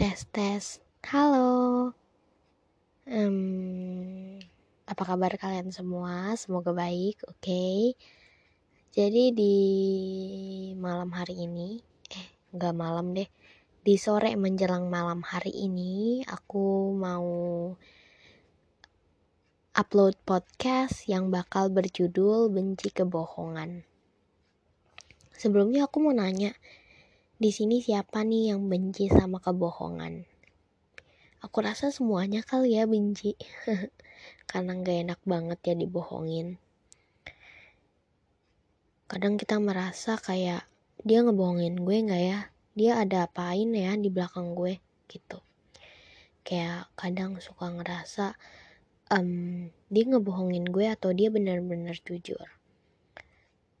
tes tes halo. Um, apa kabar kalian semua? Semoga baik oke? Okay. jadi di malam hari ini eh nggak malam deh. Di sore menjelang malam hari ini aku mau upload podcast yang bakal berjudul benci kebohongan. Sebelumnya aku mau nanya di sini siapa nih yang benci sama kebohongan? Aku rasa semuanya kali ya benci. Karena gak enak banget ya dibohongin. Kadang kita merasa kayak dia ngebohongin gue gak ya? Dia ada apain ya di belakang gue gitu. Kayak kadang suka ngerasa um, dia ngebohongin gue atau dia benar-benar jujur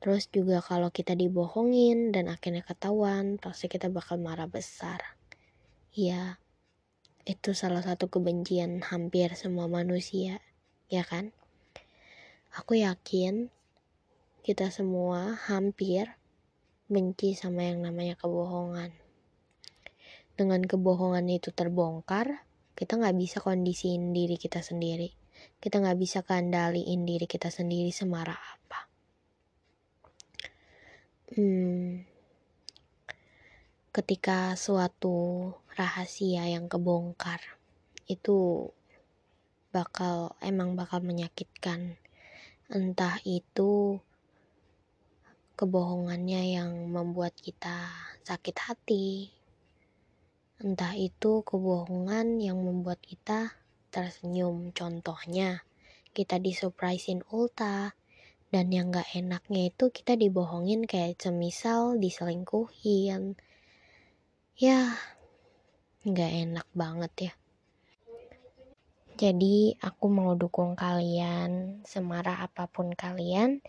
Terus juga kalau kita dibohongin dan akhirnya ketahuan, pasti kita bakal marah besar. Ya, itu salah satu kebencian hampir semua manusia, ya kan? Aku yakin kita semua hampir benci sama yang namanya kebohongan. Dengan kebohongan itu terbongkar, kita nggak bisa kondisiin diri kita sendiri. Kita nggak bisa kendaliin diri kita sendiri semarah hmm, ketika suatu rahasia yang kebongkar itu bakal emang bakal menyakitkan. Entah itu kebohongannya yang membuat kita sakit hati entah itu kebohongan yang membuat kita tersenyum. Contohnya kita disurprisein ulta dan yang gak enaknya itu kita dibohongin kayak semisal diselingkuhin ya gak enak banget ya. Jadi aku mau dukung kalian semarah apa pun kalian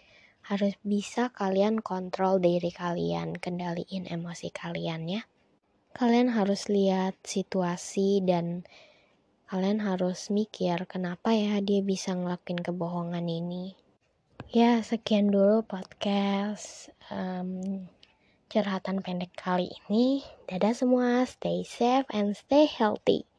harus bisa kalian kontrol diri kalian kendaliin emosi kalian ya. Kalian harus lihat situasi dan kalian harus mikir kenapa ya dia bisa ngelakuin kebohongan ini Ya, sekian dulu podcast um, curhatan pendek kali ini. Dadah semua, stay safe and stay healthy.